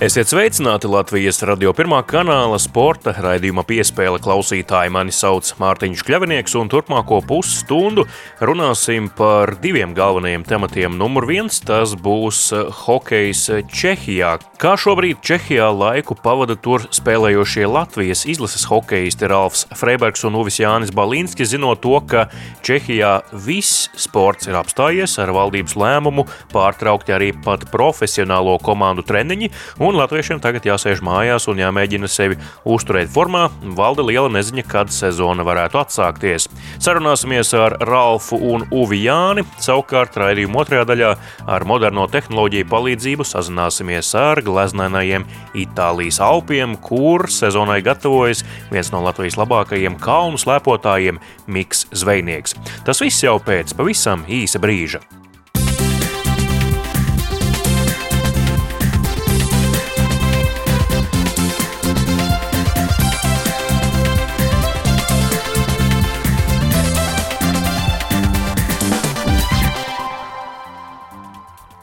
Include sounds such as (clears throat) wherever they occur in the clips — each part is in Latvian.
Esiet sveicināti Latvijas radio pirmā kanāla sporta raidījuma piespēle klausītāji. Mani sauc Mārtiņš Kļavinieks, un turpmāko pusstundu runāsim par diviem galvenajiem tematiem. Numur viens tas būs hokejs Čehijā. Kā šobrīd Čehijā laiku pavada tur spēlējošie Latvijas izlases hokejisti Ralfs Freibergs un Uvis Jānis Balīnskis, zinot to, ka Čehijā viss sports ir apstājies ar valdības lēmumu pārtraukti arī pat profesionālo komandu treniņi un latviešiem tagad jāsēž mājās un jāmēģina sevi uzturēt formā. Valda liela neziņa, kad sezona varētu atsākties. Sarunāsimies ar Ralfu un Uvi Jāni. Savukārt raidījuma otrajā daļā ar moderno tehnoloģiju palīdzību sazināsimies ar gleznainajiem Itālijas Alpiem, kur sezonai gatavojas viens no Latvijas labākajiem kalnu slēpotājiem Miks Zvejnieks. Tas viss jau pēc pavisam īsa brīža.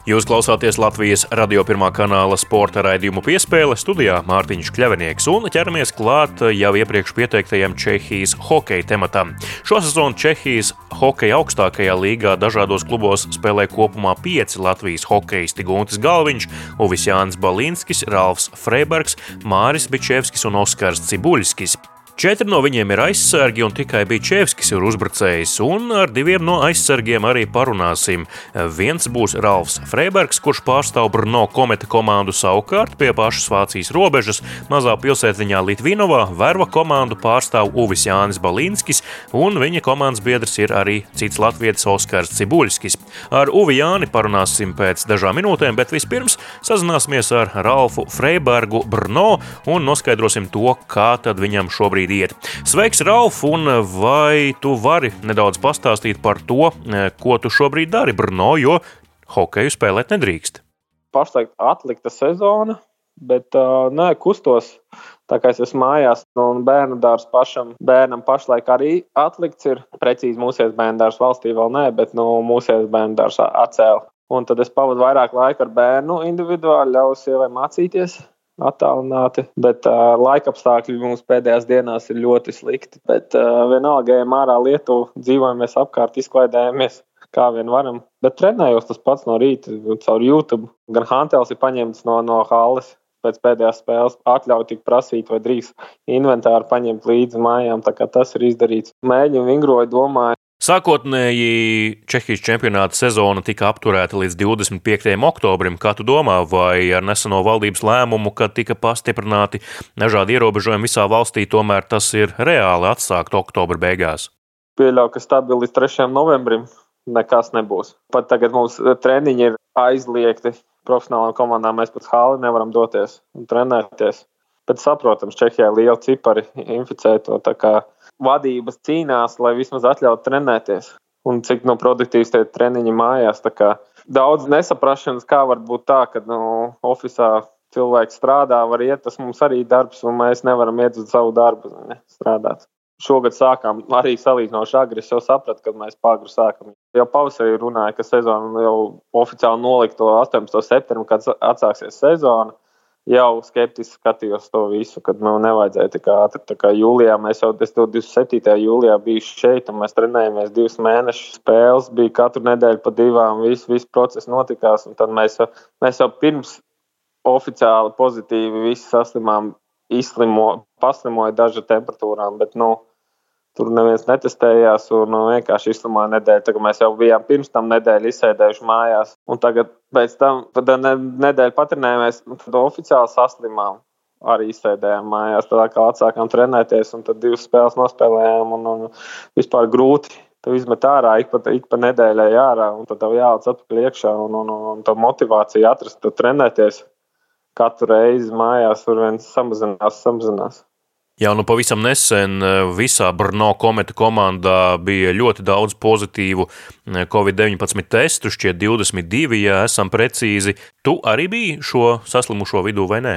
Jūs klausāties Latvijas radio pirmā kanāla sporta raidījumu piespēle studijā Mārtiņš Kļavinieks un ķeramies klāt jau iepriekš pieteiktajam Čehijas hokeja tematam. Šosezon Čehijas hokeja augstākajā līgā dažādos klubos spēlē kopumā pieci Latvijas hokeisti Guntis Galviņš, Uvis Jānis Balinskis, Ralfs Freibergs, Māris Bičevskis un Oskars Cibuļskis. Četri no viņiem ir aizsargi, un tikai Bičevskis ir uzbrucējs, un ar diviem no aizsargiem arī parunāsim. Viens būs Ralfs Freibergs, kurš pārstāv Brno kometa komandu savukārt pie pašas Vācijas robežas, mazā pilsētiņā Litvinovā, Verva komandu pārstāv Uvis Jānis Balīnskis, un viņa komandas biedrs ir arī cits latvietis Oskars Cibuļskis. Ar Uvi Jāni parunāsim pēc dažām minūtēm, bet vispirms sazināsimies ar Ralfu Freibergu Brno un noskaidrosim to, kā tad viņam šobrīd šobrīd iet. Sveiks, Ralf, un vai tu vari nedaudz pastāstīt par to, ko tu šobrīd dari Brno, jo hokeju spēlēt nedrīkst? Pašlaik atlikta sezona, bet uh, nē, kustos. Tā kā es esmu mājās, nu, un bērnu dārsts pašam, bērnam pašlaik arī atlikts ir. Precīzi mūsēs bērnu dārsts valstī vēl nē, bet nu, mūsēs bērnu dārsts atcēla. Un tad es pavadu vairāk laika ar bērnu individuāli, ļauju sievai mācīties attālināti, bet uh, laikapstākļi mums pēdējās dienās ir ļoti slikti. Bet uh, vienalga, ejam ārā Lietuvu, dzīvojamies apkārt, izklaidējamies. Kā vien varam, bet trenējos tas pats no rīta caur YouTube. Gan Hantels ir paņemts no, no halles, pēc pēdējās spēles atļauju tik prasīt, vai drīz inventāru paņemt līdzi mājām. Tas ir izdarīts. Mēģinu vingroju, domāju, Sākotnēji Čehijas čempionāta sezona tika apturēta līdz 25. oktobrim. Kā tu domā, vai ar neseno valdības lēmumu, kad tika pastiprināti dažādi ierobežojumi visā valstī, tomēr tas ir reāli atsākt oktobra beigās? Pieļauju, ka stabili līdz 3. novembrim nekas nebūs. Pat tagad mums treniņi ir aizliegti. Profesionālām komandām mēs pat hāli nevaram doties un trenēties. Bet, saprotams, Čehijā ir liela cipari inficēto vadības cīnās, lai vismaz atļautu trenēties. Un cik no produktīvas tie treniņi mājās. Daudz nesaprašanas, kā var būt tā, ka nu, oficiālā cilvēks strādā, var iet, tas mums arī ir darbs, un mēs nevaram iet uz savu darbu ne, strādāt. Šogad sākām arī salīdzinoši agri. Es jau sapratu, ka mēs pāri sākam. Jau pavasarī runāja, ka sezona jau oficiāli nolikt to 18. septembri, kad atsāksies sezona jau skeptiski skatījos to visu, kad nu, nevajadzēja tik ātri. Tā kā jūlijā mēs jau 27. jūlijā biju šeit, un mēs trenējāmies divus mēnešus. Spēles bija katru nedēļu pa divām, viss vis process notikās. Tad mēs, mēs jau pirms oficiāli pozitīvi visi saslimām, izslimo, paslimoja dažu temperatūrām. Bet, nu, Tur neviens netestējās un nu, vienkārši izslimoja nedēļu. Tagad mēs jau bijām pirms tam nedēļu izsēdējuši mājās. Un tagad pēc tam ne, nedēļu patrenējāmies, un tad oficiāli saslimām. Arī izsēdējām mājās, tad kā atsākām trenēties, un tad divas spēles nospēlējām. Un, un vispār grūti tev izmet ārā, ik pa, ik pa nedēļai ārā, un tad tev jāatdz atpakaļ iekšā. Un, un, un, un tā motivācija atrast, trenēties katru reizi mājās, tur viens samazinās, samazinās. Jā, nu pavisam nesen e, visā Brno kometa komandā bija ļoti daudz pozitīvu e, Covid-19 testu, šķiet 22, ja esam precīzi. Tu arī biji šo saslimušo vidū vai nē?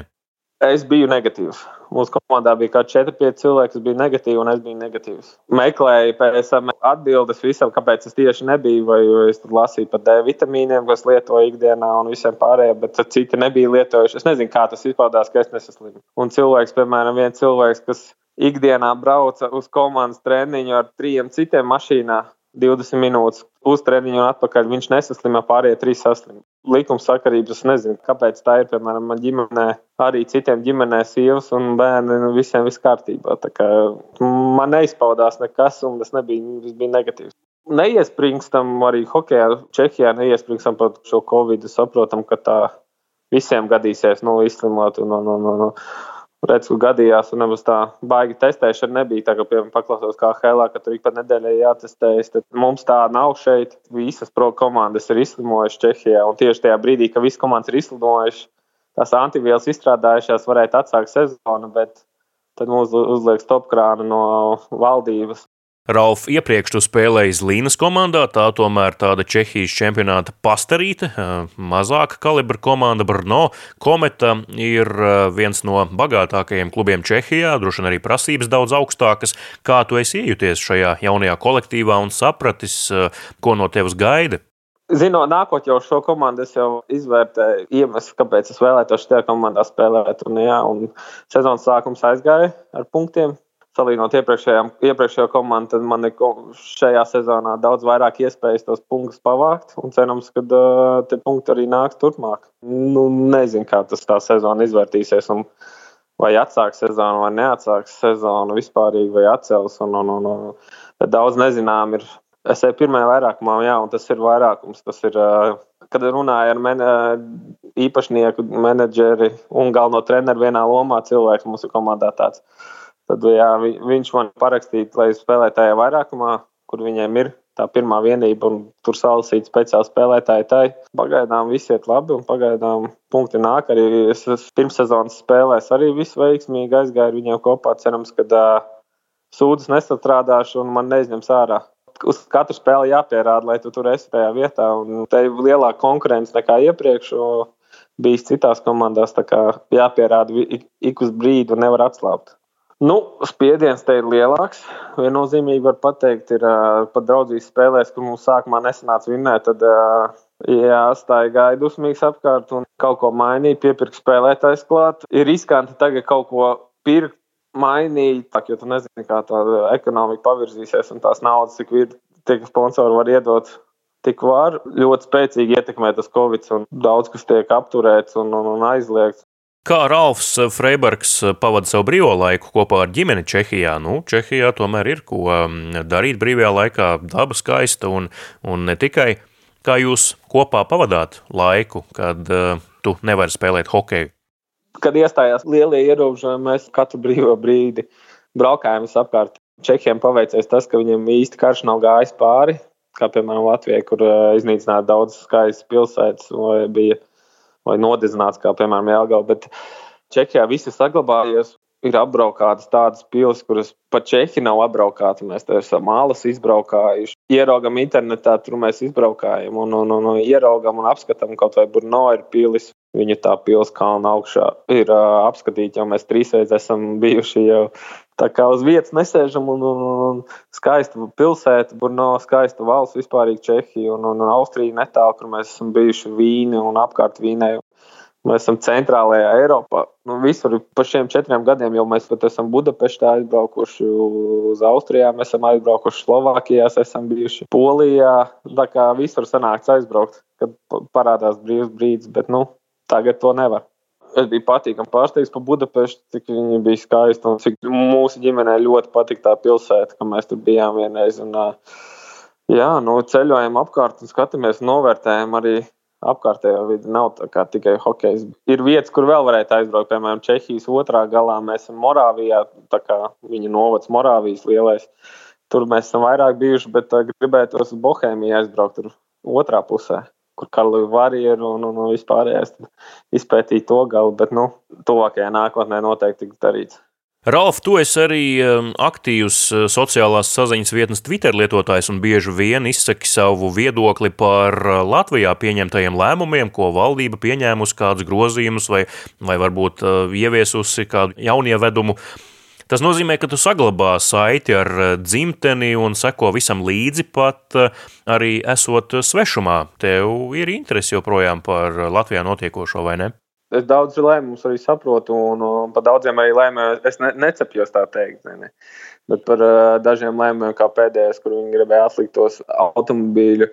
Es biju negatīvs. Mūsu komandā bija kaut kādi 4-5 cilvēki, kas bija negatīvi, un es biju negatīvs. Meklēju pēc tam atbildes visam, kāpēc es tieši nebiju, vai es lasīju par D vitamīniem, ko es lietoju ikdienā, un visiem pārējiem, bet citi nebija lietojuši. Es nezinu, kā tas izpaudās, ka es nesaslimu. Un cilvēks, piemēram, viens cilvēks, kas ikdienā brauca uz komandas treniņu ar trijiem citiem mašīnā, 20 minūtes uz treniņu un atpakaļ. Viņš nesaslima, pārējie trīs saslimta. Likuma sakarības, es nezinu, kāpēc tā ir. Piemēram, man ģimenē, arī citiem ģimenē, sievas un bērni, nu, visiem viss kārtībā. Man neizpaudās nekas, un tas nebija, bija negatīvs. Neiespringstam arī hokeja, Čehijā neiespringstam par šo covid. Saprotam, ka tā visiem gadīsies nu, izslimot. Un, un, un, un, Redz, ka gadījās, un nemaz tā baigi testēšana nebija. Tā kā, piemēram, paklausos kā Helā, ka tur ik pa nedēļai jātestējas. Tad mums tā nav šeit. Visas pro komandas ir izslimojušas Čehijā. Un tieši tajā brīdī, kad visas komandas ir izslimojušas, tās antivielas izstrādājušās, varētu atsākt sezonu, bet tad mums uzliek stopkrānu no valdības. Ralf, iepriekš tu spēlēji Līnas komandā, tā tomēr tāda Čehijas čempionāta pastarīte, mazāka kalibra komanda Brno. Kometa ir viens no bagātākajiem klubiem Čehijā, droši vien arī prasības daudz augstākas. Kā tu esi iejuties šajā jaunajā kolektīvā un sapratis, ko no tevis gaida? Zinot, nākot jau šo komandu, es jau izvērtēju iemeslu, kāpēc es vēlētos šajā komandā spēlēt. Un, jā, un sezonas sākums aizgāja ar punktiem salīdzinot iepriekšējo komandu, tad man ir šajā sezonā daudz vairāk iespējas tos punktus pavākt. Un cerams, ka uh, tie punkti arī nāks turpmāk. Nu, nezinu, kā tas tā sezona izvērtīsies. Un, vai atsāks sezonu, vai neatsāks sezonu vispārīgi, vai atcels. Un, un, un, un, daudz nezinām ir. Es eju pirmajā vairākumā, jā, un tas ir vairākums. Tas ir, uh, kad runāju ar men, īpašnieku, menedžeri un galveno treneru vienā lomā, cilvēks mums ir komandā tāds. Tad jā, viņš man parakstīja, lai spēlētu tajā vairākumā, kur viņiem ir tā pirmā vienība, un tur salasīt speciāli spēlētāji. Tai. Pagaidām viss iet labi, un pagaidām punkti nāk. Arī es pirmssezonas spēlēs arī viss veiksmīgi aizgāja ar viņiem kopā. Cerams, ka uh, sūdzes nesastrādāšu un man neizņems ārā. Uz katru spēli jāpierāda, lai tu tur esi tajā vietā. Te ir lielāka konkurence nekā iepriekš. Bijis citās komandās, tā kā jāpierāda ik, ik uz brīdi nevar atslābt. Nu, spiediens te ir lielāks. Viennozīmīgi var pateikt, ir uh, pat draudzības spēlēs, kur mums sākumā nesanāca vinnēt. Tad, uh, jā, stāja gāja dusmīgs apkārt un kaut ko mainīja, piepirkt spēlētājs klāt. Ir riskanti tagad kaut ko pirkt, mainīt, jo tu nezini, kā tā ekonomika pavirzīsies un tās naudas, cik ir, tiek sponsori var iedot. Tik var ļoti spēcīgi ietekmēt tas Covid, un daudz kas tiek apturēts un, un, un aizliegts. Kā Ralfs Freibergs pavada savu brīvo laiku kopā ar ģimeni Čehijā? Nu, Čehijā tomēr ir ko um, darīt brīvajā laikā, daba skaista un, un ne tikai. Kā jūs kopā pavadāt laiku, kad uh, tu nevari spēlēt hokeju? Kad iestājās lielie ierobežojumi, mēs katru brīvo brīdi braukājām visapkārt. Čehiem paveicies tas, ka viņiem īsti karš nav gājis pāri, kā piemēram Latvijai, kur uh, iznīcināja daudz skaistas pilsētas vai bija vai nodezināts, kā piemēram Jālgava. Bet Čehijā viss ir saglabājies. Ir apbraukātas tādas pilsētas, kuras pat Čehi nav apbraukātas. Mēs te esam mālas izbraukājuši. Ieraugam internetā, tur mēs izbraukājam un, un, un, un ieraugam un apskatām kaut vai Brno ir pilis. Viņa tā pilsēta kalna augšā ir uh, apskatīta, jau mēs trīsreiz esam bijuši jau Tā kā uz vietas nesēžam, un, un, un skaista pilsēta, Brno, skaista valsts, vispār Čehija un, un, un Austrija netālu, kur mēs esam bijuši Vīni un apkārt Vīnai. Mēs esam centrālajā Eiropā. Nu, visur pa šiem četriem gadiem jau mēs pat esam Budapeštā aizbraukuši, uz Austrijā mēs esam aizbraukuši, Slovākijā esam bijuši, Polijā. Tā kā visur sanāks aizbraukt, kad parādās brīvs brīdis, bet nu, tagad to nevar es biju patīkami pārsteigts par Budapeštu, cik viņa bija skaista un cik mūsu ģimenei ļoti patika tā pilsēta, ka mēs tur bijām vienreiz. Un, jā, nu, ceļojam apkārt un skatāmies, novērtējam arī apkārtējo vidi. Nav tikai hokejs. Ir vietas, kur vēl varētu aizbraukt, piemēram, Čehijas otrā galā. Mēs esam Morāvijā, tā kā viņa novads Morāvijas lielais. Tur mēs esam vairāk bijuši, bet gribētu uz Bohēmiju aizbraukt tur otrā pusē kur Karlu Varieru un, un, un vispārējais izpētīt to galu, bet nu, tuvākajā nākotnē noteikti tiks darīts. Ralf, tu esi arī um, aktīvs uh, sociālās saziņas vietnes Twitter lietotājs un bieži vien izsaki savu viedokli par uh, Latvijā pieņemtajiem lēmumiem, ko valdība pieņēmusi kādus grozījumus vai, vai varbūt uh, ieviesusi kādu jaunievedumu. Tas nozīmē, ka tu saglabā saiti ar dzimteni un seko visam līdzi, pat arī esot svešumā. Tev ir interesi joprojām par Latvijā notiekošo, vai ne? es daudz lēmumus arī saprotu, un, un par daudziem arī lēmumiem es ne, necepjos tā teikt. Ne. Bet par uh, dažiem lēmumiem, kā pēdējais, kur viņi gribēja atlikt tos automobīļu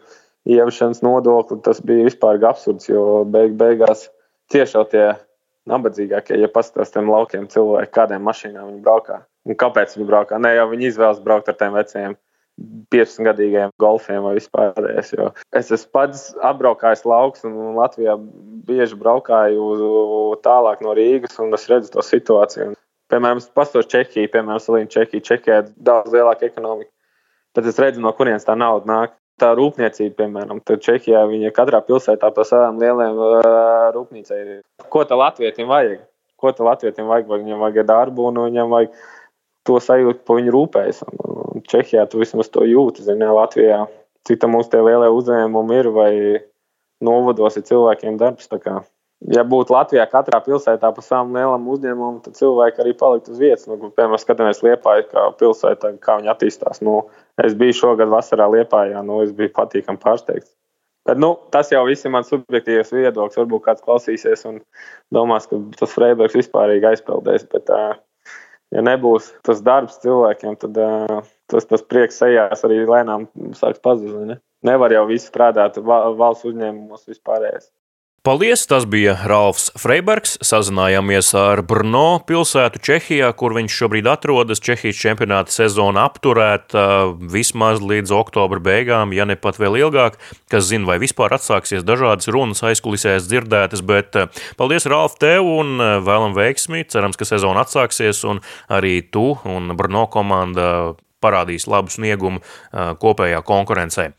ieviešanas nodokli, tas bija vispār absurds, jo beig beigās tieši jau tie nabadzīgākie, ja paskatās tiem laukiem cilvēki, kādiem mašīnām viņi braukā. Un kāpēc viņi braukā? Ne jau viņi izvēlas braukt ar tiem veciem 15-gadīgiem golfiem vai vispārējais. Es esmu pats apbraukājis laukus un Latvijā bieži braukāju uz, tālāk no Rīgas un es redzu to situāciju. Piemēram, pastāv Čehija, piemēram, Salīna Čehija. Čehijā ir daudz lielāka ekonomika. Tad es redzu, no kurienes tā nauda nāk. Tā rūpniecība, piemēram, Čehijā viņa katrā pilsētā pa savām lieliem uh, rūpnīcai ir. Ko tā Latvijam vajag? Ko tā Latvijam vajag? Viņam vajag darbu un viņam vajag to sajūtu, ko viņi rūpējas. Un Čehijā tu vismaz to jūti, zini, Latvijā. Cik tam mums tie lielie uzņēmumi ir vai novados ir cilvēkiem darbs. Ja būtu Latvijā katrā pilsētā pa savam lielam uzņēmumam, tad cilvēki arī paliktu uz vietas. Nu, piemēram, skatāmies Liepāju, kā pilsētā, kā viņi attīstās. Nu, es biju šogad vasarā Liepājā, nu, es biju patīkami pārsteigts. Bet, nu, tas jau viss ir mans subjektīvs viedoklis. Varbūt kāds klausīsies un domās, ka tas Freiburgs vispār aizpeldēs. Bet, uh, ja nebūs tas darbs cilvēkiem, tad tas, tas prieks sejās arī lēnām sāks pazust. Ne? Nevar jau visu strādāt valsts uzņēmumos vispārējais. Paldies! Tas bija Ralfs Freibergs. Sazinājāmies ar Brno pilsētu Čehijā, kur viņš šobrīd atrodas. Čehijas čempionāta sezona apturēta vismaz līdz oktobra beigām, ja ne pat vēl ilgāk. Kas zina, vai vispār atsāksies dažādas runas aizkulisēs dzirdētas, bet eh, paldies, Ralf, tev un eh, vēlam veiksmi. Cerams, ka sezona atsāksies un arī tu un Brno komanda parādīs labu sniegumu kopējā konkurencē.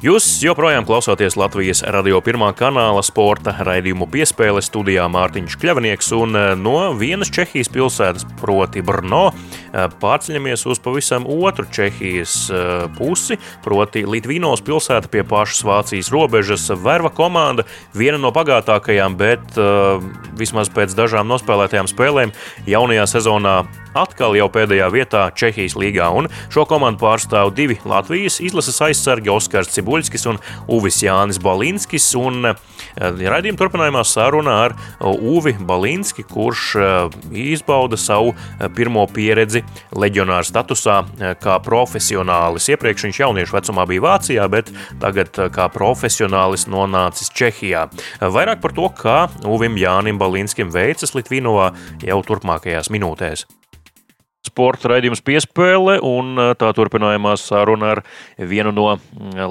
Jūs joprojām klausāties Latvijas radio pirmā kanāla sporta raidījumu piespēle studijā Mārtiņš Kļavnieks un eh, no vienas Čehijas pilsētas, proti Brno, pārceļamies uz pavisam otru Čehijas eh, pusi, proti Litvīnos pilsēta pie pašas Vācijas robežas. Verva komanda, viena no bagātākajām, bet vismaz pēc dažām nospēlētajām spēlēm jaunajā sezonā atkal jau pēdējā vietā Čehijas līgā, un šo komandu pārstāv divi Latvijas izlases aizsargi Oskars Cibuļskis un Uvis Jānis Balinskis. Un eh, raidījuma turpinājumā saruna ar Uvi Balinski, kurš eh, izbauda savu eh, pirmo pieredzi leģionāra statusā kā profesionālis. Iepriekš viņš jauniešu vecumā bija Vācijā, bet tagad kā profesionālis nonācis Čehijā. Vairāk par to, kā Uvim Jānim Balinskim veicas Litvinovā jau turpmākajās minūtēs sporta raidījums piespēle, un tā turpinājumā saruna ar vienu no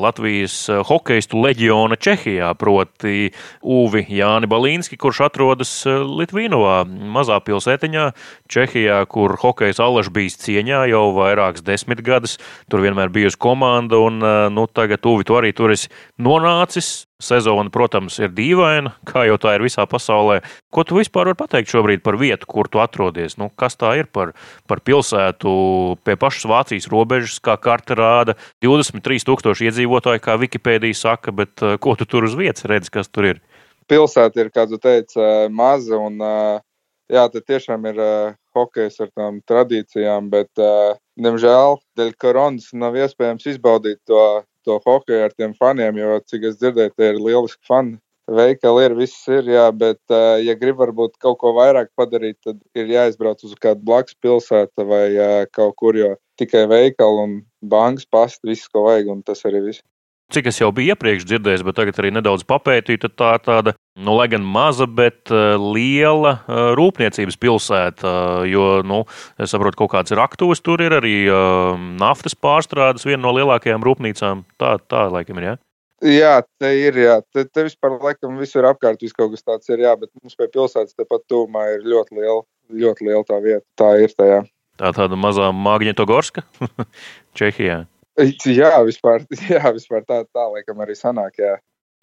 Latvijas hokeistu leģiona Čehijā, proti Uvi Jāni Balīnski, kurš atrodas Litvīnovā, mazā pilsētiņā Čehijā, kur hokejs Alaž bijis cieņā jau vairākas desmit gadus. Tur vienmēr bijusi komanda, un nu, tagad Uvi tu arī tur esi nonācis. Sezona, protams, ir dīvaina, kā jau tā ir visā pasaulē. Ko tu vispār vari pateikt šobrīd par vietu, kur tu atrodies? Nu, kas tā ir par, par pilsētu pie pašas Vācijas robežas, kā karte rāda? 23,000 iedzīvotāji, kā Wikipēdija saka, bet uh, ko tu tur uz vietas redzi, kas tur ir? Pilsēta ir, kā tu teici, uh, maza un uh, jā, te tiešām ir hokejs ar tām tradīcijām, bet, diemžēl, dēļ koronas nav iespējams izbaudīt to to hokeju ar tiem faniem, jo, cik es dzirdēju, tie ir lieliski fani. Veikali ir, viss ir, jā, bet, ja grib varbūt kaut ko vairāk padarīt, tad ir jāizbrauc uz kādu blakus pilsētu vai kaut kur, jo tikai veikali un bankas pasta, viss, ko vajag, un tas arī viss cik es jau biju iepriekš dzirdējis, bet tagad arī nedaudz papētīju, tad tā ir tāda, nu, lai gan maza, bet uh, liela uh, rūpniecības pilsēta. Uh, jo, nu, es saprotu, kaut kāds raktuves tur ir arī naftas pārstrādes, viena no lielākajām rūpnīcām. Tā, tā laikam ir. Ja? Jā, te ir. Jā. Te, te vispār, laikam, visur apkārt vis kaut kas tāds ir. Jā, bet mums pie pilsētas tepat tūmā ir ļoti liela, ļoti liela tā vieta. Tā ir tajā. Tā tāda mazā Magnitogorska (laughs) Čehijā. (laughs) Jā, vispār, (laughs) jā, vispār tā, tā laikam arī sanāk. Jā.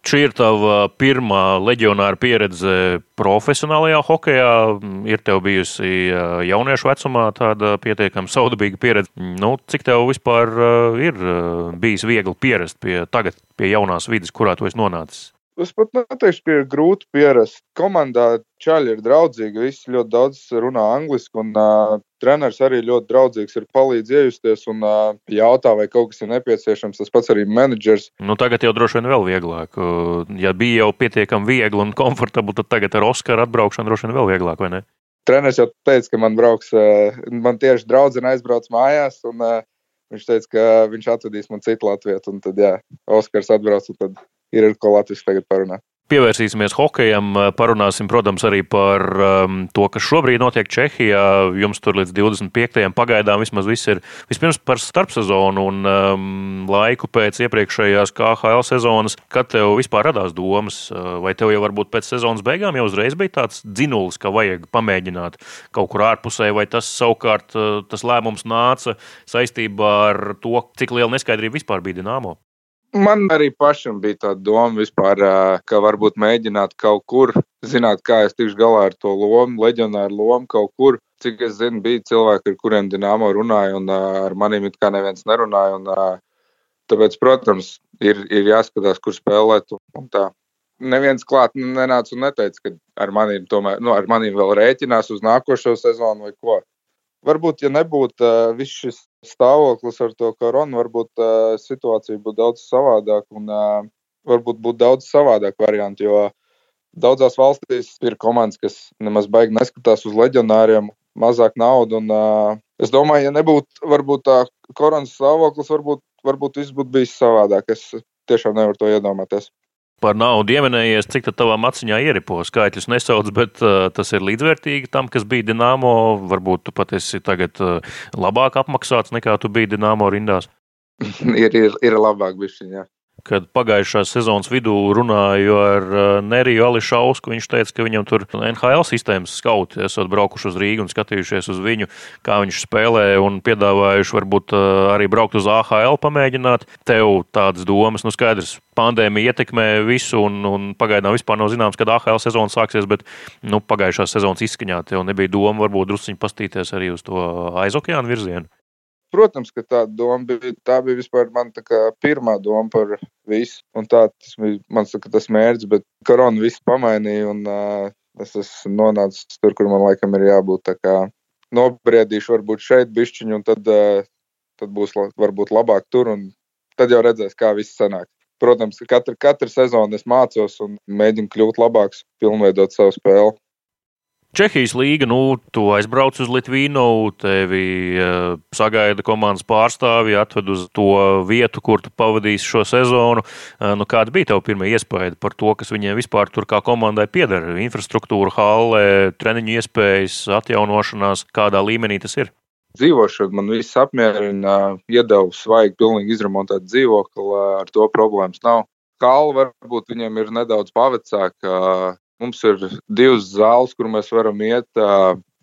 Šī ir tava pirmā leģionāra pieredze profesionālajā hokeja. Ir tev bijusi jauniešu vecumā tāda pietiekami saudabīga pieredze. Nu, cik tev vispār ir bijis viegli pierast pie, tagad, pie jaunās vidas, kurā tu esi nonācis? Es pat neteikšu, ka ir grūti pierast. Komandā čaļi ir draudzīgi, visi ļoti daudz runā angliski, un uh, treneris arī ļoti draudzīgs, ir palīdz iejusties un uh, jautā, vai kaut kas ir nepieciešams. Tas pats arī menedžers. Nu, tagad jau droši vien vēl vieglāk. Ja bija jau pietiekami viegli un komfortabli, tad tagad ar Oskaru atbraukšanu droši vien vēl vieglāk, vai ne? Treneris jau teica, ka man brauks, uh, man tieši draudzene aizbrauc mājās, un uh, viņš teica, ka viņš atvedīs man citu Latviju, un tad, jā, Oskars atbrauc, un tad ir ar ko Latvijas tagad parunāt. Pievērsīsimies hokejam, parunāsim, protams, arī par um, to, kas šobrīd notiek Čehijā. Jums tur līdz 25. pagaidām vismaz viss ir vispirms par starpsezonu un um, laiku pēc iepriekšējās KHL sezonas. Kad tev vispār radās domas, uh, vai tev jau varbūt pēc sezonas beigām jau uzreiz bija tāds dzinulis, ka vajag pamēģināt kaut kur ārpusē, vai tas savukārt uh, tas lēmums nāca saistībā ar to, cik liela neskaidrība vispār bija Dienāmo? Man arī pašam bija tā doma, vispār, ka varbūt mēģināt kaut kur, zināt, kā es tikšu galā ar to lomu, leģionāru lomu kaut kur. Cik es zinu, bija cilvēki, ar kuriem Dienāmo runāja, un ar maniem it kā neviens nerunāja. Un, tāpēc, protams, ir, ir jāskatās, kur spēlēt. Un tā. Neviens klāt nenāca un neteica, ka ar maniem, tomēr, nu, ar maniem vēl rēķinās uz nākošo sezonu vai ko. Varbūt, ja nebūtu viss šis stāvoklis ar to koronu, varbūt situācija būtu daudz savādāka un varbūt būtu daudz savādāk varianti. Jo daudzās valstīs ir komandas, kas nemaz baigi neskatās uz leģionāriem, mazāk naudas. Uh, es domāju, ja nebūtu varbūt tā koronas stāvoklis, varbūt, varbūt viss būtu bijis savādāk. Es tiešām nevaru to iedomāties par naudu ieminējies, cik tā tavā maciņā ieripo skaitļus nesauc, bet uh, tas ir līdzvērtīgi tam, kas bija Dienāmo. Varbūt tu pat esi tagad uh, labāk apmaksāts nekā tu biji Dienāmo rindās. (laughs) ir, ir, ir labāk bišķiņā kad pagājušās sezonas vidū runāju ar uh, Neriju Ališausku. Viņš teica, ka viņam tur NHL sistēmas skauti esot braukuši uz Rīgu un skatījušies uz viņu, kā viņš spēlē un piedāvājuši varbūt uh, arī braukt uz AHL pamēģināt. Tev tādas domas, nu skaidrs, pandēmija ietekmē visu un, un pagaidām vispār nav zināms, kad AHL sezona sāksies, bet nu, pagājušās sezonas izskaņā tev nebija doma varbūt drusciņi pastīties arī uz to aizokeānu virzienu. Protams, ka tā doma bija. Tā bija vispār mana pirmā doma par visu. Un tā tas bija mans tas mērķis, bet korona visu pamainīja. Un, uh, es esmu nonācis tur, kur man laikam ir jābūt. Nobriedīšu, varbūt šeit bišķiņu, un tad, uh, tad būs varbūt labāk tur. Tad jau redzēs, kā viss sanāk. Protams, katru, katru sezonu es mācos un mēģinu kļūt labāks, pilnveidot savu spēli. Čehijas līga, nu, tu aizbrauc uz Litvīnu, tevi uh, sagaida komandas pārstāvji, atved uz to vietu, kur tu pavadīsi šo sezonu. Uh, nu, kāda bija tava pirmā iespēja par to, kas viņiem vispār tur kā komandai pieder? Infrastruktūra, halle, treniņu iespējas, atjaunošanās, kādā līmenī tas ir? Dzīvošana man viss apmierina, iedevu svaigi, pilnīgi izremontēt dzīvokli, ar to problēmas nav. Kalva varbūt viņiem ir nedaudz pavecāka, Mums ir divas zāles, kur mēs varam iet.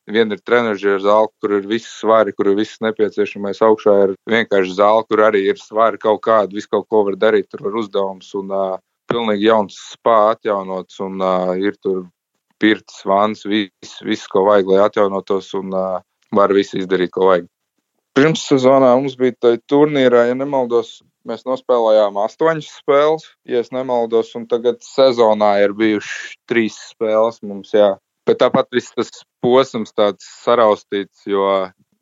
Viena ir trenižera zāle, kur ir viss svari, kur ir viss nepieciešamais. Augšā ir vienkārši zāle, kur arī ir svari kaut kāda, visu kaut ko var darīt. Tur var uzdevums un uh, pilnīgi jauns spā atjaunots un uh, ir tur pirts, vans, viss, viss, ko vajag, lai atjaunotos un uh, var visu izdarīt, ko vajag. Pirms sezonā mums bija tā turnīrā, ja nemaldos, Mēs nospēlējām astoņas spēles, ja nemaldos, un tagad sezonā ir bijušas trīs spēles mums. Jā. Bet tāpat viss tas posms tāds saraustīts, jo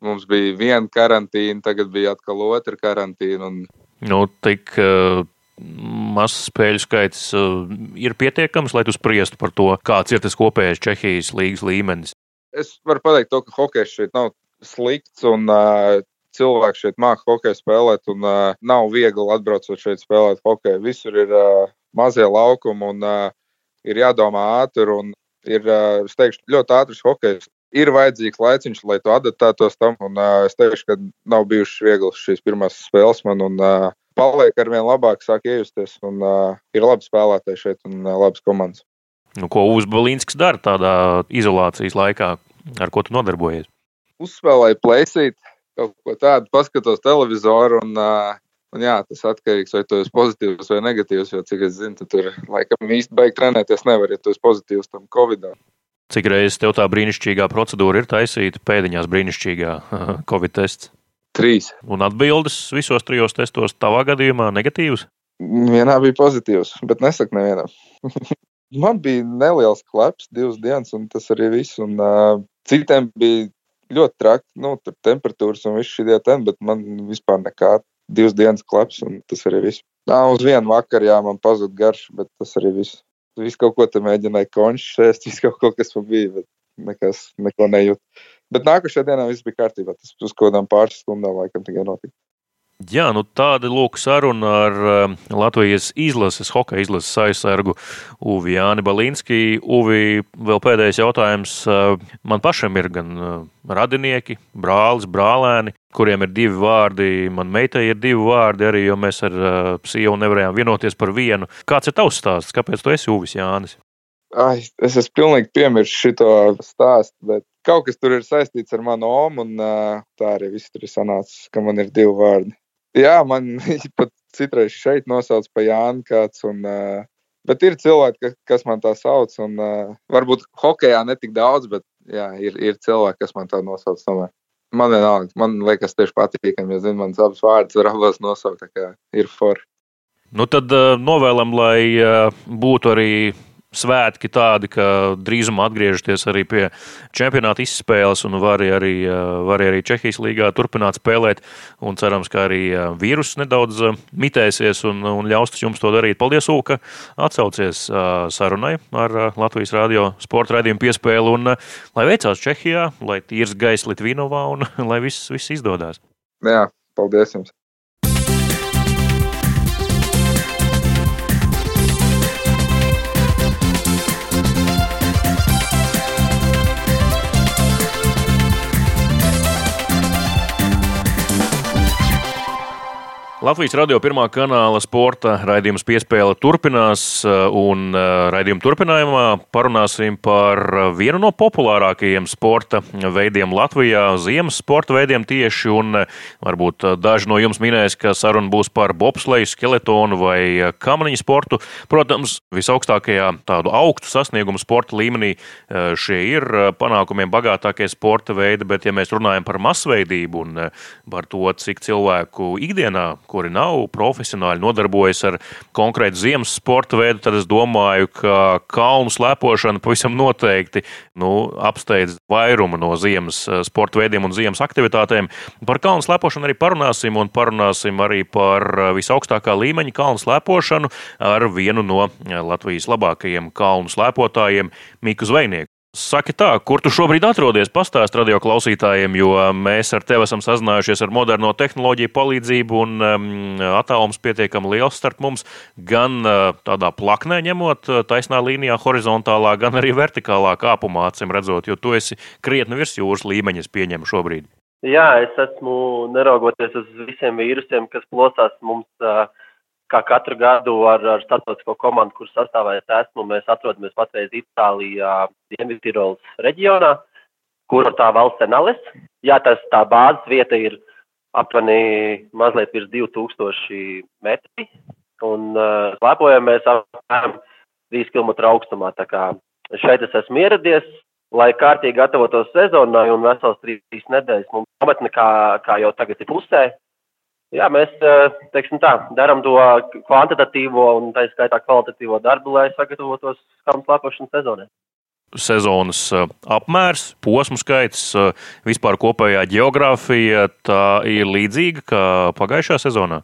mums bija viena karantīna, tagad bija atkal otra karantīna. Un... Nu, tik, uh mazs spēļu skaits uh, ir pietiekams, lai tu spriestu par to, kāds ir tas kopējais Čehijas līnijas līmenis. Es varu pateikt, to, ka hokejs šeit nav slikts un uh, cilvēki šeit māca hokeju spēlēt, un uh, nav viegli atbraucot šeit spēlēt hokeju. Visur ir uh, mazie laukumi, un uh, ir jādomā ātri, un ir, uh, teikšu, ļoti ātrs hokejs. Ir vajadzīgs laiciņš, lai tu adaptētos tam, un uh, es teikšu, ka nav bijušas vieglas šīs pirmās spēles man, un uh, paliek ar vien labāk, sāk iejusties. Un, uh, ir labi spēlētāji šeit un uh, labas komandas. Nu, ko Uzs Balīnskis dara tādā izolācijas laikā, ar ko tu nodarbojies? Uzspēlēju plēsīt, kaut ko tādu, paskatos televizoru. Un, uh, un jā, tas atkarīgs no tā, vai tu esi pozitīvs vai negatīvs. Jo, cik es zinu, tu tur laikam īsti beigts trenēties nevar, ja tu esi pozitīvs tam Covid-19. Cik reizes tev tā brīnišķīgā procedūra ir taisīta pēdiņās brīnišķīgā Covid tests? Trīs. Un atbildes visos trijos testos tavā gadījumā negatīvas? Vienā bija pozitīvs, bet nesaku nevienam. (laughs) Man bija neliels kleps, divas dienas, un tas arī viss. Un, uh, citiem bija ļoti traki, nu, tur temperatūras un viss šī dieta, bet man vispār nekā. Divas dienas kleps, un tas arī viss. Nā, uz vienu vakaru, jā, man pazuda garš, bet tas arī viss. Visu kaut ko te mēģināju konšķēst, (laughs) visu kaut ko, kas man bija, bet nekas, neko nejūt. Bet nākošajā dienā viss bija kārtībā. Tas uz kaut kādām pāris stundām laikam tikai notika. Jā, nu tāda lūk saruna ar uh, Latvijas izlases, hokeja izlases aizsargu Uvi Jāni Balinski. Uvi, vēl pēdējais jautājums. Uh, man pašam ir gan uh, radinieki, brālis, brālēni, kuriem ir divi vārdi. Man meitai ir divi vārdi arī, jo mēs ar uh, sievu nevarējām vienoties par vienu. Kāds ir tavs stāsts? Kāpēc tu esi Uvis Jānis? Ai, es esmu pilnīgi piemirsis šo stāstu, bet kaut kas tur ir saistīts ar manu omu, un tā arī viss tur ir sanācis, ka man ir divi vārdi. Jā, man (laughs) pat citreiz šeit nosauc par Jānu kāds, un, uh, bet ir cilvēki, kas, kas man tā sauc, un uh, varbūt hokejā netik daudz, bet jā, ir, ir cilvēki, kas man tā nosauc tomēr. Man vienalga, man liekas tieši patīkami, ja zinu, mans abas vārdas var abas nosaukt, tā kā ir for. Nu tad uh, novēlam, lai uh, būtu arī svētki tādi, ka drīzumā atgriežaties arī pie čempionāta izspēles un var arī, var arī Čehijas līgā turpināt spēlēt. Un cerams, ka arī vīruss nedaudz mitēsies un, un ļaus jums to darīt. Paldies, Ulu, ka atsaucies sarunai ar Latvijas radio sporta raidījumu piespēli un lai veicās Čehijā, lai tīrs gaiss Litvinovā un (laughs) lai viss, viss izdodas. Jā, paldies jums! Latvijas radio pirmā kanāla sporta raidījums piespēle turpinās, un raidījuma turpinājumā parunāsim par vienu no populārākajiem sporta veidiem Latvijā, ziemas sporta veidiem tieši, un varbūt daži no jums minēs, ka saruna būs par bobsleju, skeletonu vai kamaniņu sportu. Protams, visaugstākajā tādu augstu sasniegumu sporta līmenī šie ir panākumiem bagātākie sporta veidi, bet ja mēs runājam par masveidību un par to, cik cilvēku ikdienā kuri nav profesionāli nodarbojas ar konkrētu ziemas sporta veidu, tad es domāju, ka kalnu slēpošana pavisam noteikti nu, apsteidz vairumu no ziemas eh, sporta veidiem un ziemas aktivitātēm. Par kalnu slēpošanu arī parunāsim, un parunāsim arī par eh, visaugstākā līmeņa kalnu slēpošanu ar vienu no eh, Latvijas labākajiem kalnu slēpotājiem, Miku Zvejnieku. Saki tā, kur tu šobrīd atrodies? Pastāst radio klausītājiem, jo mēs ar tevi esam sazinājušies ar moderno tehnoloģiju palīdzību un um, attālums pietiekami liels starp mums, gan uh, tādā plaknē ņemot uh, taisnā līnijā, horizontālā, gan arī vertikālā kāpumā, acīm redzot, jo tu esi krietni virs jūras līmeņa, pieņemu šobrīd. Jā, es esmu, neraugoties uz visiem vīrusiem, kas plosās mums. Uh, kā katru gadu ar, ar starptautisko komandu, kuras sastāvēs esmu, mēs atrodamies patreiz Itālijā, Dienvidtirolas reģionā, kur tā valsts ir Nales. Jā, tas tā bāzes vieta ir aptuveni mazliet virs 2000 metri, un uh, slēpojamies apmēram 3 km augstumā. Tā kā šeit es esmu ieradies, lai kārtīgi gatavotos sezonai, un vesels trīs nedēļas mums nometne, kā, kā jau tagad ir pusē, Jā, mēs teiksim, tā, darām to kvantitatīvo un tā skaitā kvalitatīvo darbu, lai sagatavotos kalnu slēpošanas sezonai. Sezonas apmērs, posmu skaits, vispār kopējā geogrāfija, tā ir līdzīga kā pagājušā sezonā?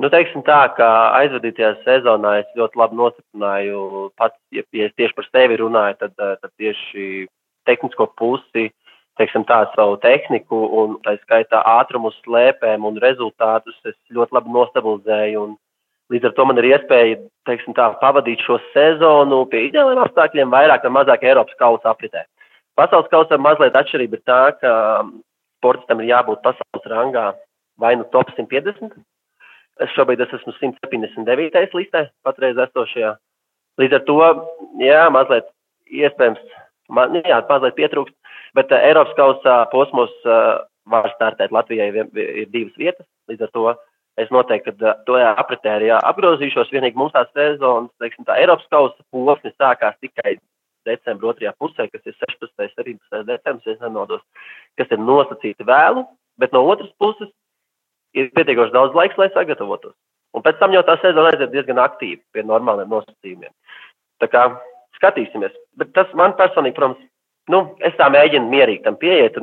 Nu, teiksim tā, ka aizvadītajā sezonā es ļoti labi nostiprināju pats, ja, ja es tieši par sevi runāju, tad, tad tieši tehnisko pusi teiksim, tā, savu tehniku un tā skaitā ātrumu slēpēm un rezultātus es ļoti labi nostabilizēju. Līdz ar to man ir iespēja teiksim, tā, pavadīt šo sezonu pie ideāliem apstākļiem, vairāk vai mazāk Eiropas kausa apritē. Pasaules kausā mazliet atšķirība ir tā, ka sportistam ir jābūt pasaules rangā vai nu top 150. Es šobrīd es esmu 179. listē, patreiz esošajā. Līdz ar to, jā, mazliet iespējams, man, jā, mazliet pietrūkst, bet uh, Eiropas kausa posmos uh, var startēt Latvijai ir divas vietas. Līdz ar to es noteikti, ka to apritē arī apgrozīšos. Vienīgi mums tās sezonas, teiksim, tā Eiropas kausa posms sākās tikai decembra otrajā pusē, kas ir 16. un 17. decembris, ja nemaldos, kas ir nosacīti vēlu, bet no otras puses ir pietiekoši daudz laiks, lai sagatavotos. Un pēc tam jau tā sezona aiziet diezgan aktīvi pie normāliem nosacījumiem. Tā kā skatīsimies. Bet tas man personīgi, protams, nu, es tā mēģinu mierīgi tam pieiet,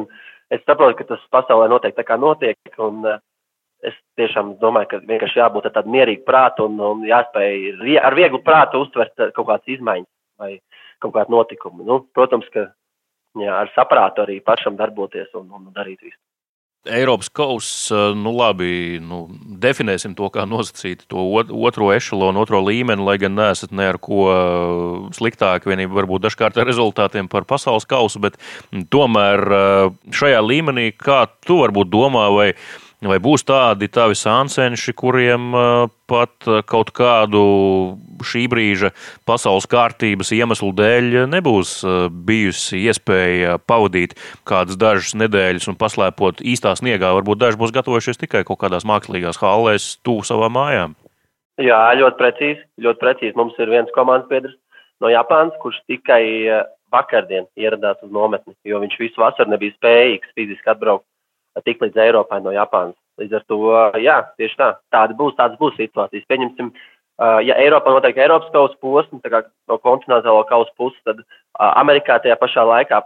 es saprotu, ka tas pasaulē noteikti tā kā notiek, un uh, es tiešām domāju, ka vienkārši jābūt tādam mierīgam prātam un, un jāspēj ar vieglu prātu uztvert uh, kaut kādas izmaiņas vai kaut kādu notikumu. Nu, protams, ka jā, ar saprātu arī pašam darboties un, un darīt visu. Eiropas kausa, nu labi, nu, definēsim to kā nosacītu to otro ešalonu, otro līmeni, lai gan neesat ne ar ko sliktāk, vienība varbūt dažkārt ar rezultātiem par pasaules kausu, bet tomēr šajā līmenī, kā tu varbūt domā, vai Vai būs tādi tavi sāncenši, kuriem pat kaut kādu šī brīža pasaules kārtības iemeslu dēļ nebūs bijusi iespēja pavadīt kādas dažas nedēļas un paslēpot īstā sniegā? Varbūt daži būs gatavojušies tikai kaut kādās mākslīgās hallēs, tuvu savām mājām. Jā, ļoti precīzi. Ļoti precīzi. Mums ir viens komandas biedrs no Japānas, kurš tikai vakardien ieradās uz nometni, jo viņš visu vasaru nebija spējīgs fiziski atbraukt tik līdz Eiropai no Japānas. Līdz ar to, jā, tieši tā, tāda būs, tādas būs situācijas. Pieņemsim, ja Eiropā notiek Eiropas kausa posms, tā kā no kontinentālo kausa puses, tad Amerikā tajā pašā laikā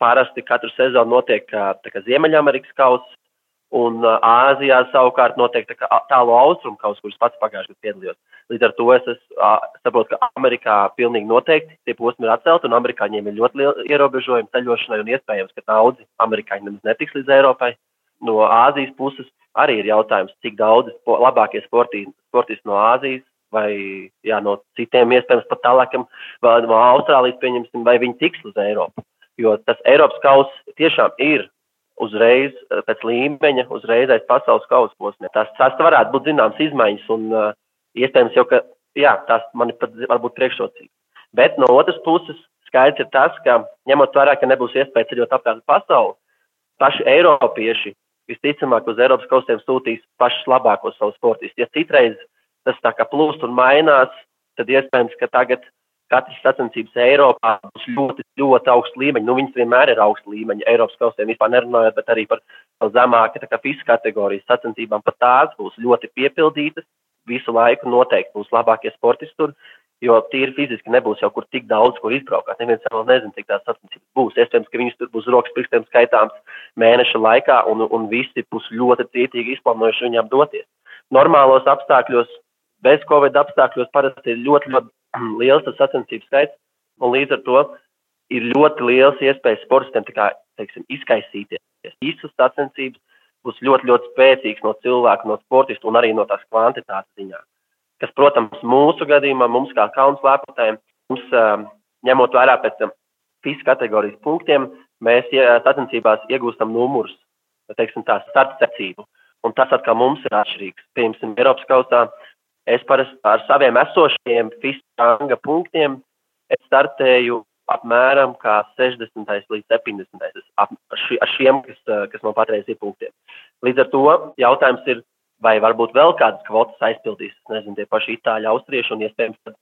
parasti katru sezonu notiek Ziemeļamerikas kausa, un Āzijā savukārt notiek tā tālu austrumu kausa, kuras pats pagājušajā gadā piedalījos. Līdz ar to es, es saprotu, ka Amerikā pilnīgi noteikti tie posmi ir atcelti, un amerikāņiem ir ļoti liela ierobežojuma ceļošanai, un iespējams, ka daudzi amerikāņi nemaz netiks līdz Eiropai. No Āzijas puses arī ir jautājums, cik daudz labākie sportisti, no Āzijas vai jā, no citiem, iespējams, pat tālākiem, vai no Austrālijas, pieņemsim, vai viņi tiks uz Eiropu. Jo tas Eiropas kauss tiešām ir uzreiz pēc līmeņa, uzreiz aiz pasaules kausa posmiem. Tas, tas varētu būt zināms izmaiņas, un uh, iespējams jau, ka jā, tas man ir pat varbūt priekšrocīgi. Bet no otras puses, skaidrs ir tas, ka ņemot vērā, ka nebūs iespēja ceļot apkārt pasauli, paši eiropieši visticamāk uz Eiropas kaustiem sūtīs pašus labākos savus sportistus. Ja citreiz tas tā kā plūst un mainās, tad iespējams, ka tagad katras sacensības Eiropā būs ļoti, ļoti augsts līmeņi. Nu, viņas vienmēr ir augsts līmeņi Eiropas kaustiem vispār nerunājot, bet arī par zemāku FIS kategorijas sacensībām. Pat tās būs ļoti piepildītas, visu laiku noteikti būs labākie sportisti tur, jo tīri fiziski nebūs jau kur tik daudz, kur izbraukāt. Neviens vēl nezina, cik tās sacensības būs. Iespējams, ka viņus tur būs rokas pirkstiem skaitāms mēneša laikā, un, un visi būs ļoti cietīgi izplānojuši viņām doties. Normālos apstākļos, bez covid apstākļos, parasti ir ļoti, ļoti (clears throat) liels tas sacensības skaits, un līdz ar to ir ļoti liels iespējas sportistiem kā, teiksim, izkaisīties. Īstas sacensības būs ļoti, ļoti spēcīgs no cilvēka, no sportista un arī no tās kvantitātes ziņā. Kas, protams, mūsu gadījumā, mums kā kauns lēpotājiem, mums ņemot vērā pēc FIS kategorijas punktiem, mēs sacensībās iegūstam numurus, teiksim tā, starta secību. Un tas atkal mums ir atšķirīgs. Piemēram, Eiropas kausā es parasti ar saviem esošajiem FIS ranga punktiem startēju apmēram 60. līdz 70. Ap, ar šiem, kas, kas man patreiz ir punktiem. Līdz ar to jautājums ir, vai varbūt vēl kādas kvotas aizpildīs, nezinu, tie paši itāļi, austrieši, un iespējams,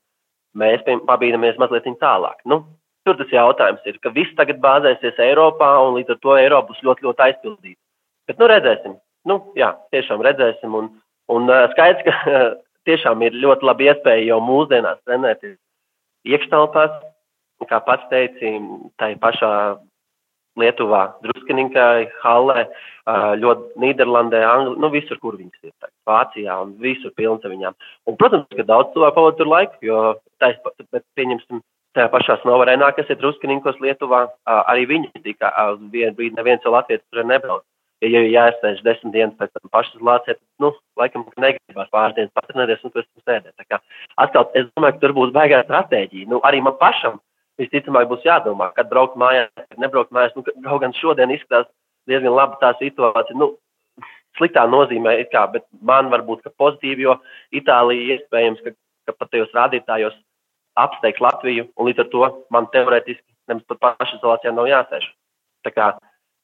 mēs pabīdamies mazliet tālāk. Nu, tur tas jautājums ir, ka viss tagad bāzēsies Eiropā, un līdz ar to Eiropa būs ļoti, ļoti aizpildīta. Bet, nu, redzēsim. Nu, jā, tiešām redzēsim. Un, un skaidrs, ka (laughs) tiešām ir ļoti labi iespēja jau mūsdienās trenēties iekštelpās, kā pats teici, tai pašā Lietuvā, Druskininkā, Hallē, ļoti Nīderlandē, Angli, nu visur, kur viņas ir. Tā, Vācijā un visur pilns ar viņām. Un, protams, ka daudz cilvēku pavada tur laiku, jo tais, bet pieņemsim tajā pašā Snovarēnā, kas ir Druskininkos Lietuvā, arī viņi tika uz vienu brīdi neviens jau Latvijas tur nebrauc. Ja jau jāsēž desmit dienas pēc tam pašas lācēt, nu, laikam negribās pāris dienas patrenēties un pēc tam sēdēt. Tā kā atkal, es domāju, ka tur būs baigā stratēģija. Nu, arī man pašam visticamāk būs jādomā, kad braukt mājās, kad nebraukt mājās. Nu, kaut gan šodien izskatās diezgan labi tā situācija. Nu, sliktā nozīmē, kā, bet man varbūt pozitīvi, jo Itālija iespējams, ka, ka pat tajos rādītājos apsteigs Latviju, un līdz ar to man teorētiski nemaz pat pašizolācijā nav jāsēž. Tā kā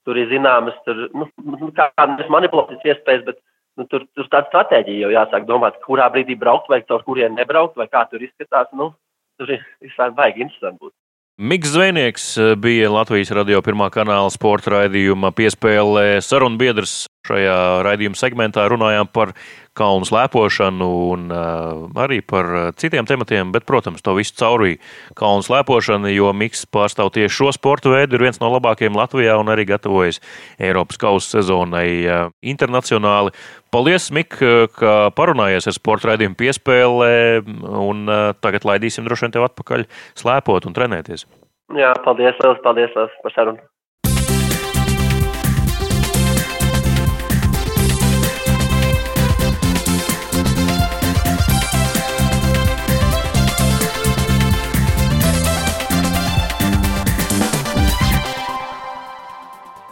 tur ir zināmas, tur, nu, nu kādas manipulācijas iespējas, bet nu, tur, tur tāda stratēģija jau jāsāk domāt, kurā brīdī braukt vai caur kurien nebraukt, vai kā tur izskatās. Nu, tur ir baigi interesanti būt. Miks Zvejnieks eh, bija Latvijas radio pirmā kanāla sporta raidījuma piespēlē sarunbiedrs. Šajā raidījuma segmentā runājām par kalnu slēpošanu un uh, arī par eh, citiem tematiem, bet, protams, to visu caurvīja kalnu slēpošana, jo Miks pārstāv tieši šo sporta veidu, ir viens no labākajiem Latvijā un arī gatavojas Eiropas kausa sezonai uh, internacionāli. Paldies, Mik, ka parunājies ar sporta raidījumu piespēlē, un tagad laidīsim droši vien tev atpakaļ slēpot un trenēties. Jā, paldies, liels paldies, liels par sarunu.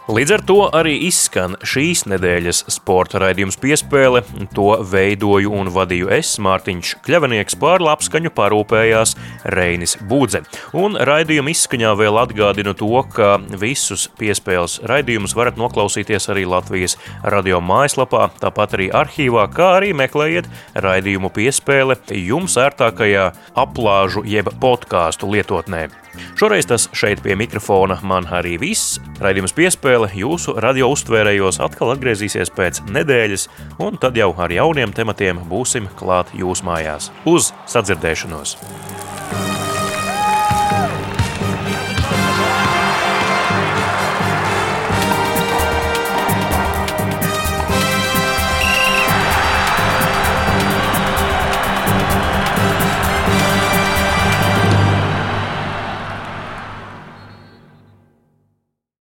Līdz ar to arī izskan šīs nedēļas sporta raidījums piespēle. To veidoju un vadīju es, Mārtiņš Kļavinieks, pār labskaņu parūpējās Reinis Būdze. Un raidījuma izskaņā vēl atgādinu to, ka visus piespēles raidījumus varat noklausīties arī Latvijas radio mājaslapā, tāpat arī arhīvā, kā arī meklējiet raidījumu piespēle jums ērtākajā aplāžu jeb podkāstu lietotnē. Šoreiz tas šeit pie mikrofona man arī viss. Raidījums piespēle jūsu radio uztvērējos atkal atgriezīsies pēc nedēļas, un tad jau ar jauniem tematiem būsim klāt jūsu mājās. Uz sadzirdēšanos!